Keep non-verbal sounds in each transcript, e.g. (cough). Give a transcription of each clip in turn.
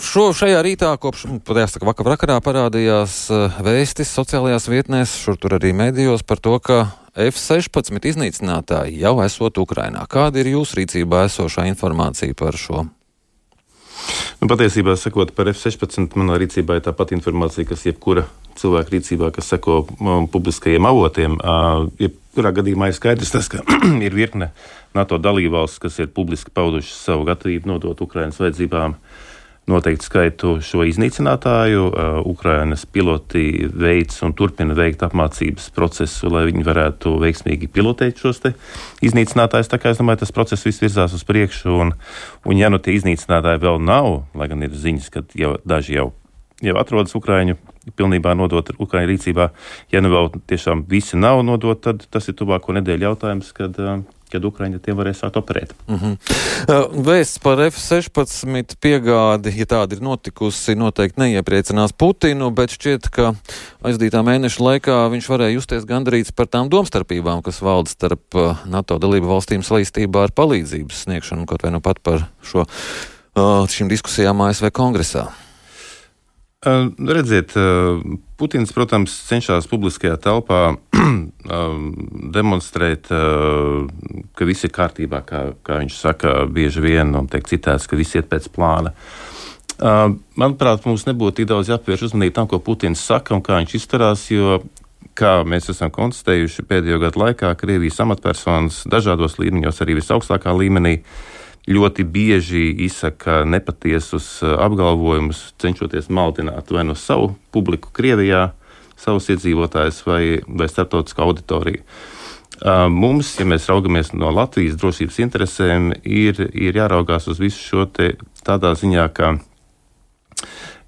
Šo šajā rītā, kopš jāsaka, vakar vakarā parādījās uh, vēstis sociālajās vietnēs, šur tur arī medijos par to, ka F-16 iznīcinātāji jau esot Ukrainā. Kāda ir jūsu rīcībā esošā informācija par šo? Nu, patiesībā, sakot par F-16, manā rīcībā ir tāpat informācija, kas jebkura cilvēka rīcībā, kas seko um, publiskajiem avotiem. Uh, jebkurā gadījumā ir skaidrs tas, ka (clears throat) ir virkne NATO dalībvalstis, kas ir publiski paudušas savu gatavību nodot Ukraiņas vajadzībām uh, noteiktu skaitu šo iznīcinātāju. Uh, Ukrainas piloti veids un turpina veikt apmācības procesu, lai viņi varētu veiksmīgi pilotēt šos iznīcinātājus. Tā kā es domāju, tas process viss virzās uz priekšu, un, un ja nu tie iznīcinātāji vēl nav, lai gan ir ziņas, ka jau, daži jau, jau atrodas Ukraiņu pilnībā nodot Ukraiņu rīcībā, ja nu vēl tiešām visi nav nodot, tad tas ir tuvāko nedēļu jautājums, kad uh, kad Ukraiņa tiem varēs sākt operēt. Mm -hmm. Vēsts par F-16 piegādi, ja tāda ir notikusi, noteikti neiepriecinās Putinu, bet šķiet, ka aizdītā mēneša laikā viņš varēja justies gandrīz par tām domstarpībām, kas valda starp uh, NATO dalību valstīm saistībā ar palīdzības sniegšanu, kaut vai nu pat par šo, uh, šīm diskusijām ASV kongresā. Redziet, Putins, protams, cenšas publiskajā telpā (clears throat) demonstrēt, ka viss ir kārtībā, kā, kā viņš saka, bieži vien, un tiek citēts, ka viss iet pēc plāna. Manuprāt, mums nebūtu tik daudz jāpievērš uzmanība tam, ko Putins saka un kā viņš izturās, jo, kā mēs esam konstatējuši pēdējo gadu laikā, Krievijas amatpersonas dažādos līmeņos, arī visaugstākā līmenī, uh, ļoti bieži izsaka nepatiesus uh, apgalvojumus, cenšoties maldināt vai no savu publiku Krievijā, savus iedzīvotājus vai, vai starptautisku auditoriju. Uh, mums, ja mēs raugamies no Latvijas drošības interesēm, ir, ir jāraugās uz visu šo te tādā ziņā, ka,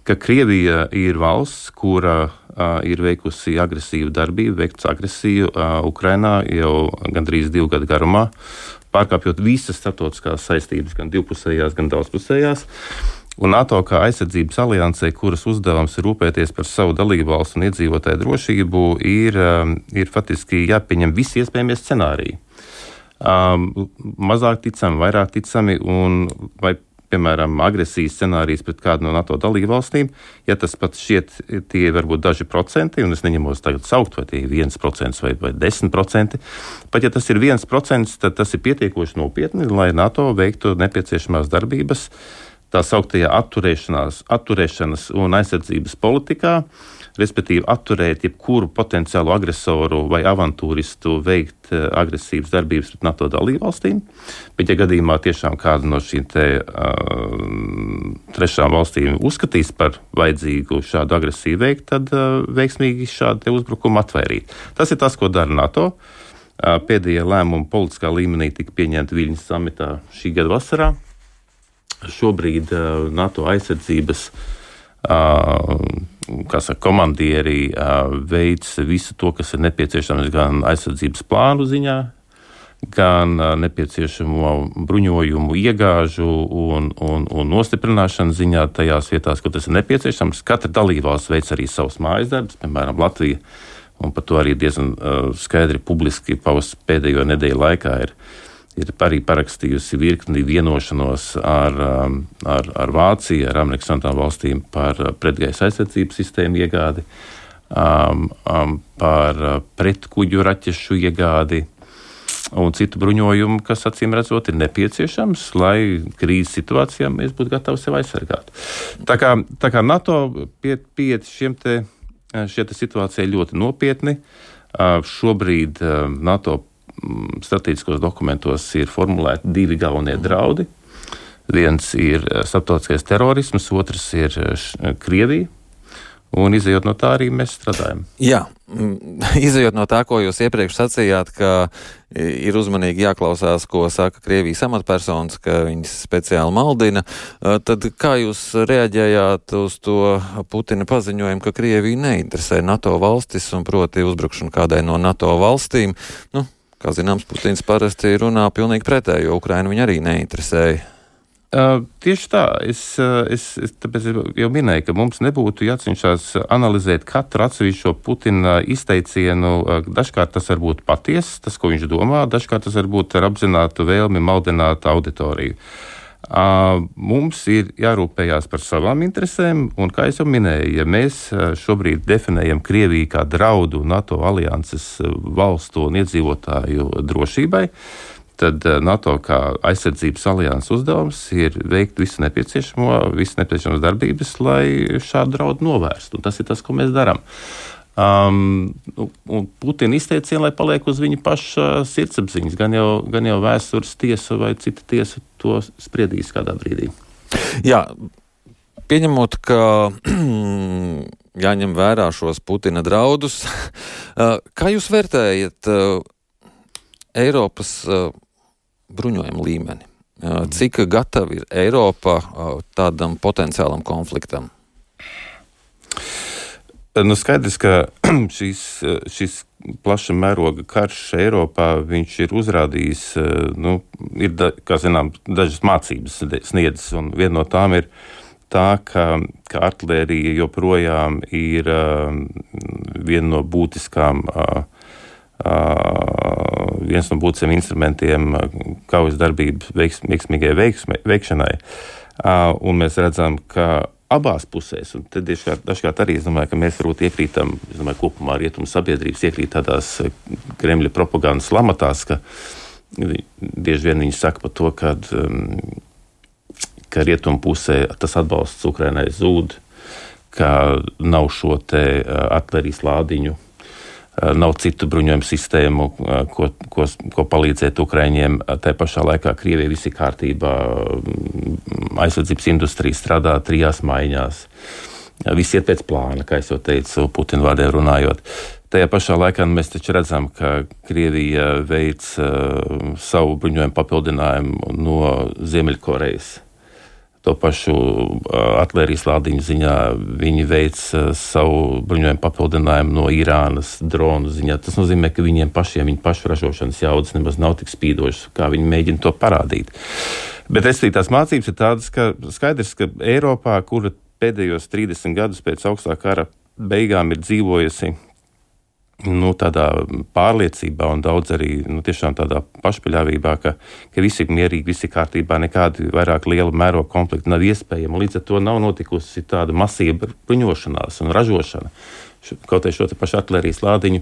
ka Krievija ir valsts, kura uh, ir veikusi agresīvu darbību, veikts agresiju Ukrainā jau gandrīz divu gadu garumā pārkāpjot visas starptautiskās saistības, gan divpusējās, gan daudzpusējās. Un NATO kā aizsardzības aliansē, kuras uzdevums ir rūpēties par savu dalību valstu un iedzīvotāju drošību, ir, ir faktiski jāpieņem visi iespējamie scenāriji. Um, mazāk ticami, vairāk ticami, un vai piemēram, agresijas scenārijs pret kādu no NATO dalību valstīm, ja tas pat šķiet, tie var būt daži procenti, un es neņemos tagad saukt, vai tie ir viens procents vai, vai desmit procenti, pat ja tas ir viens procents, tad tas ir pietiekoši nopietni, lai NATO veiktu nepieciešamās darbības tā sauktajā atturēšanas un aizsardzības politikā respektīvi atturēt jebkuru potenciālu agresoru vai avantūristu veikt eh, agresīvas darbības pret NATO dalībvalstīm. Bet, ja gadījumā tiešām kāda no šīm te, uh, trešām valstīm uzskatīs par vajadzīgu šādu agresiju veikt, tad uh, veiksmīgi šādu uzbrukumu atvairīt. Tas ir tas, ko dara NATO. Uh, pēdējie lēmumi politiskā līmenī tika pieņemti Viļņas samitā šī gada vasarā. Šobrīd uh, NATO aizsardzības uh, saka, komandieri veic visu to, kas ir nepieciešams gan aizsardzības plānu ziņā, gan nepieciešamo bruņojumu, iegāžu un, un, un nostiprināšanas ziņā tajās vietās, kur tas ir nepieciešams. Katra dalībvalsts veic arī savus mājas darbus, piemēram, Latvija. Un par to arī diezgan uh, skaidri publiski pausts pēdējo nedēļu laikā ir uh, ir arī parakstījusi virkni vienošanos ar, um, ar, ar Vāciju, ar Amerikas Savienotām valstīm par uh, pretgaisa aizsardzības sistēmu iegādi, um, um, par uh, pretkuģu raķešu iegādi un citu bruņojumu, kas acīm redzot ir nepieciešams, lai krīzes situācijā mēs būtu gatavi sevi aizsargāt. Tā kā, tā kā NATO pieiet pie šiem te, šie te situācijai ļoti nopietni. Uh, šobrīd NATO strateģiskos dokumentos ir formulēti divi galvenie draudi. Viens ir eh, starptautiskais terorisms, otrs ir eh, Krievija. Un izējot no tā, arī mēs strādājam. Jā, mm, (laughs) izējot no tā, ko jūs iepriekš sacījāt, ka ir uzmanīgi jāklausās, ko saka Krievijas amatpersonas, ka viņas speciāli maldina, eh, tad kā jūs reaģējāt uz to Putina paziņojumu, ka Krievija neinteresē NATO valstis un proti uzbrukšanu kādai no NATO valstīm? Nu, Kā zināms, Putins parasti runā pilnīgi pretēji, jo Ukraina viņu arī neinteresēja. Uh, tieši tā, es, es, es jau minēju, ka mums nebūtu jācenšas analizēt katru atsevišķo Putina izteicienu. Dažkārt tas var būt patiesa, tas, ko viņš domā, dažkārt tas var būt ar apzinātu vēlmi maldināt auditoriju. Mums ir jārūpējas par savām interesēm, un, kā jau minēju, ja mēs šobrīd definējam Krieviju kā draudu NATO alianses valstu un iedzīvotāju drošībai, tad NATO kā aizsardzības alianses uzdevums ir veikt visu nepieciešamo, visas nepieciešamas darbības, lai šādu draudu novērstu. Un tas ir tas, ko mēs darām. Um, Putina izteicieni, lai paliek uz viņa paša sirdsapziņas, gan jau, gan jau vēstures tiesa vai cita tiesa to spriedīs kādā brīdī. Jā, pieņemot, ka (clears throat) jāņem vērā šos Putina draudus, (laughs) uh, kā jūs vērtējat uh, Eiropas uh, bruņojumu līmeni? Cik gatava ir Eiropa tādam potenciālam konfliktam? Nu, skaidrs, ka (clears throat) šis, šis plaša mēroga karš Eiropā ir uzrādījis, nu, ir, da, kā zinām, dažas mācības sniedzis, un viena no tām ir tā, ka, ka artērija joprojām ir uh, viena no būtiskām, uh, uh, viens no būtiskiem instrumentiem kaujas darbības veiks, veiksmīgai veiksme, veikšanai. Uh, un mēs redzam, ka abās pusēs. Un tad dažkārt, arī es domāju, ka mēs varbūt iekrītam, es domāju, kopumā rietumu sabiedrības iekrīt tādās eh, Kremļa propagandas lamatās, ka bieži vien viņi saka par to, ka, um, ka rietumu pusē tas atbalsts Ukrainai zūd, ka nav šo te eh, artērijas lādiņu nav citu bruņojumu sistēmu, eh, ko, ko, ko palīdzēt Ukraiņiem. Tā pašā laikā Krievija viss ir kārtībā, mm, aizsardzības industrija strādā trijās maiņās. Viss iet pēc plāna, kā jau teicu, Putina vārdiem runājot. Tajā pašā laikā mēs taču redzam, ka Krievija veic uh, savu bruņojumu papildinājumu no Ziemeļkorejas to pašu artērijas lādiņu ziņā. Viņi veic savu bruņojumu papildinājumu no Irānas dronu ziņā. Tas nozīmē, ka viņiem pašiem viņu pašu ražošanas jaudas nemaz nav tik spīdošas, kā viņi mēģina to parādīt. Bet es tās mācības ir tādas, ka skaidrs, ka Eiropā, kura pēdējos 30 gadus pēc augstā kara beigām ir dzīvojusi nu, tādā pārliecībā un daudz arī nu, tādā pašpaļāvībā, ka, ka viss ir mierīgi, viss ir kārtībā, nekādi vairāk liela mēroga konflikti nav iespējami. Līdz ar to nav notikusi tāda masīva bruņošanās un ražošana. Kaut arī šo pašu artērijas lādiņu.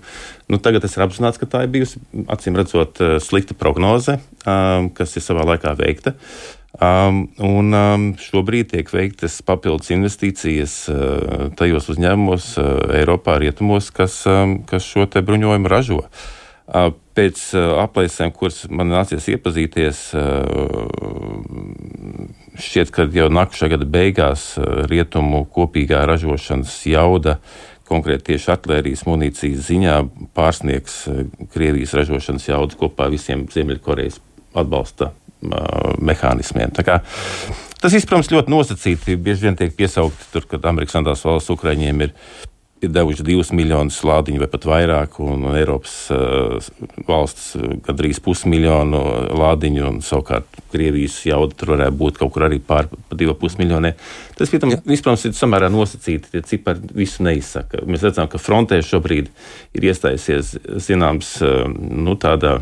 Nu, tagad es apzināts, ka tā ir bijusi acīm redzot eh, slikta prognoze, um, kas ir savā laikā veikta. Uh, Um, un um, šobrīd tiek veiktas papildus investīcijas uh, tajos uzņēmumos uh, Eiropā, rietumos, kas, um, kas šo bruņojumu ražo. Uh, pēc uh, aplēsēm, kuras man nācies iepazīties, uh, šķiet, ka jau nākamā gada beigās uh, rietumu kopīgā ražošanas jauda konkrēti tieši artērijas munīcijas ziņā pārsniegs uh, Krievijas ražošanas jaudu kopā visiem Ziemeļkorejas atbalsta mehānismiem. Tas, protams, ļoti nosacīti. Bieži vien tiek piesaukti tur, kad Amerikas Savienotās valsts Ukraiņiem ir, ir devuši divus miljonus lādiņu vai pat vairāk, un, Eiropas uh, valsts gandrīz pusmiljonu lādiņu, un savukārt Krievijas jauda tur varētu būt kaut kur arī pār divu pusmiljoniem. Tas, protams, ir samērā nosacīti. Tie cipari visu neizsaka. Mēs redzam, ka frontē šobrīd ir iestājusies zināms nu, tādā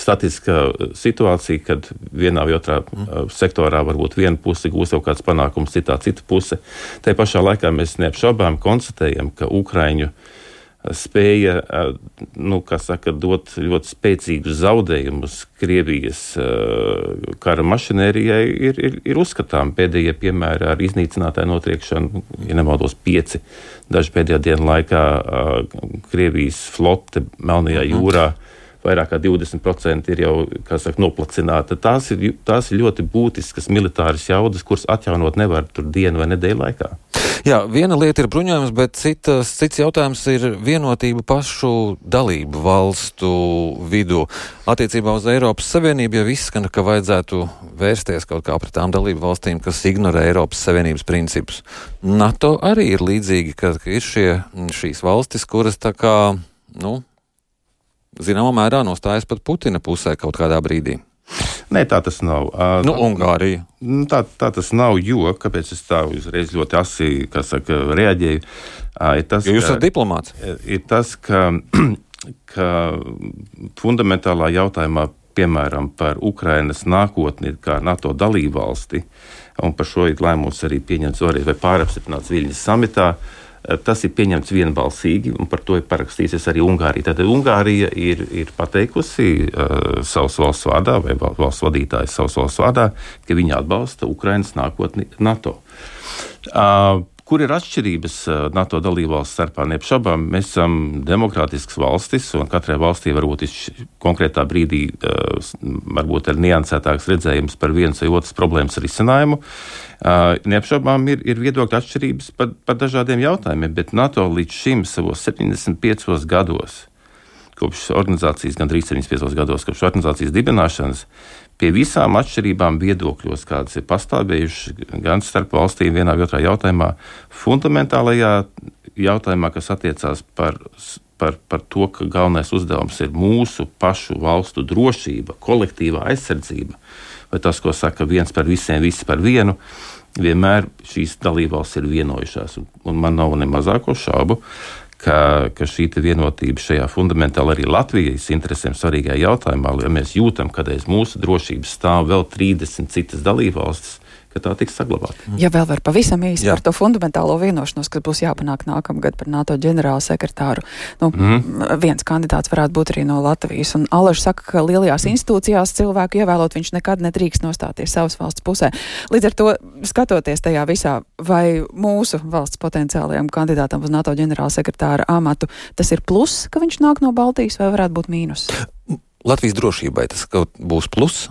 statistiskā situācija, kad vienā vai otrā mm. sektorā varbūt viena puse gūs kaut kāds panākums, citā cita puse. Tā pašā laikā mēs neapšaubām konstatējam, ka Ukraiņu spēja nu, saka, dot ļoti spēcīgus zaudējumus Krievijas kara mašinērijai, ir, ir, ir uzskatām. Pēdējie piemēri ar iznīcinātāju notriekšanu, ja nemaldos, pieci dažu pēdējā dienu laikā Krievijas flote Melnajā mhm. jūrā. Mm vairāk kā 20% ir jau saka, noplacināta. Tās ir, tās ir ļoti būtiskas militāras jaudas, kuras atjaunot nevar tur dienu vai nedēļu laikā. Jā, viena lieta ir bruņojums, bet citas, cits jautājums ir vienotība pašu dalību valstu vidū. Attiecībā uz Eiropas Savienību jau izskan, ka vajadzētu vērsties kaut kā pret tām dalību valstīm, kas ignorē Eiropas Savienības principus. NATO arī ir līdzīgi, ka ir šie, šīs valstis, kuras tā kā, nu, zināmā mērā nostājas pat Putina pusē kaut kādā brīdī. Nē, tā tas nav. Nu, Ungārija. Tā, tā tas nav, jo kāpēc es tā uzreiz ļoti asi saka, reaģēju? Ir tas, jo jūs esat diplomāts. Ir tas, ka, (clears throat) ka fundamentālā jautājumā piemēram, par Ukrainas nākotni kā NATO dalībvalsti, un par šo ir lēmums arī pieņemts vēlreiz vai pārapstiprināts Viļņas samitā. Tas ir pieņemts vienbalsīgi, un par to ir parakstījusies arī Ungārija. Tad Ungārija ir, ir pateikusi uh, savas valsts vārdā, vai valsts vadītājs savas valsts vārdā, ka viņi atbalsta Ukrainas nākotni NATO. Uh, Kur ir atšķirības uh, NATO dalībvalstu starpā? Neapšaubām, mēs esam demokrātisks valstis, un katrai valstī varbūt ir konkrētā brīdī uh, varbūt ir niansētāks redzējums par vienas vai otras problēmas risinājumu. Uh, neapšaubām ir, ir viedokļa atšķirības par, par dažādiem jautājumiem, bet NATO līdz šim savos 75 gados kopš organizācijas, gandrīz 75 gados, kopš organizācijas dibināšanas, pie visām atšķirībām viedokļos, kādas ir pastāvējušas gan starp valstīm, vienā vai otrā jautājumā, fundamentālajā jautājumā, kas attiecās par, par, par to, ka galvenais uzdevums ir mūsu pašu valstu drošība, kolektīvā aizsardzība, vai tas, ko saka viens par visiem, visi par vienu. Vienmēr šīs dalībvalstis ir vienojušās, un, man nav ne mazāko šaubu, ka, ka šī vienotība šajā fundamentāli arī Latvijas interesēm svarīgajā jautājumā, ja mēs jūtam, ka aiz mūsu drošības stāv vēl 30 citas dalībvalstis, ka tā tiks saglabāta. Ja vēl var pavisam īsi par to fundamentālo vienošanos, kas būs jāpanāk nākamgad par NATO ģenerālu sekretāru. Nu, mm. Viens kandidāts varētu būt arī no Latvijas. Un Alažs saka, ka lielajās institūcijās cilvēku ievēlot viņš nekad nedrīkst nostāties savas valsts pusē. Līdz ar to, skatoties tajā visā, vai mūsu valsts potenciālajam kandidātam uz NATO ģenerāla sekretāra amatu, tas ir plus, ka viņš nāk no Baltijas, vai varētu būt mīnus? Latvijas drošībai tas būs plus.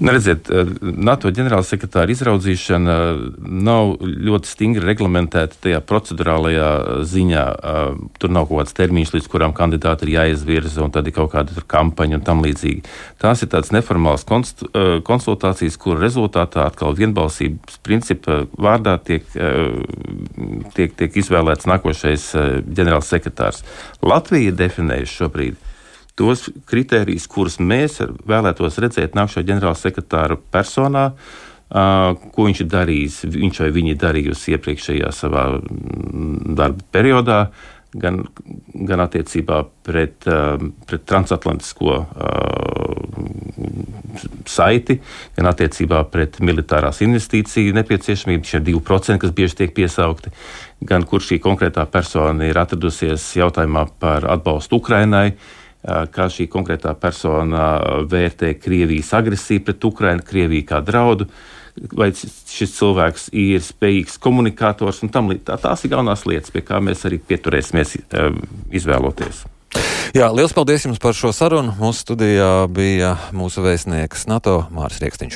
Redziet, eh, NATO ģenerālsekretāra izraudzīšana nav ļoti stingri reglamentēta tajā procedurālajā ziņā. Eh, tur nav kaut kāds termiņš, līdz kuram kandidāti ir jāizvirza, un tad ir kaut kāda kampaņa un tam līdzīgi. Tās ir tādas neformālas eh, konsultācijas, kur rezultātā atkal vienbalsības principa vārdā tiek, tiek, tiek izvēlēts nākošais ģenerālsekretārs. Latvija ir definējusi šobrīd tos kritērijus, kurus mēs vēlētos redzēt nākamā ģenerāla sekretāra personā, uh, ko viņš ir darījis, viņš vai viņi darījusi iepriekšējā savā mm, darba periodā. Gan, gan attiecībā pret, uh, pret transatlantisko uh, saiti, gan attiecībā pret militārās investīciju nepieciešamību. Šie ir 2%, kas bieži tiek piesaukti, gan kur šī konkrētā persona ir atradusies jautājumā par atbalstu Ukrainai, uh, kā šī konkrētā persona vērtē Krievijas agresiju pret Ukrainu, Krieviju kā draudu. Vai šis cilvēks ir spējīgs komunikators un tam līdzīgi. Tā, tās ir galvenās lietas, pie kā mēs arī pieturēsimies izvēloties. Jā, liels paldies jums par šo sarunu. Mūsu studijā bija mūsu vēstnieks NATO Māris Rieksniņš.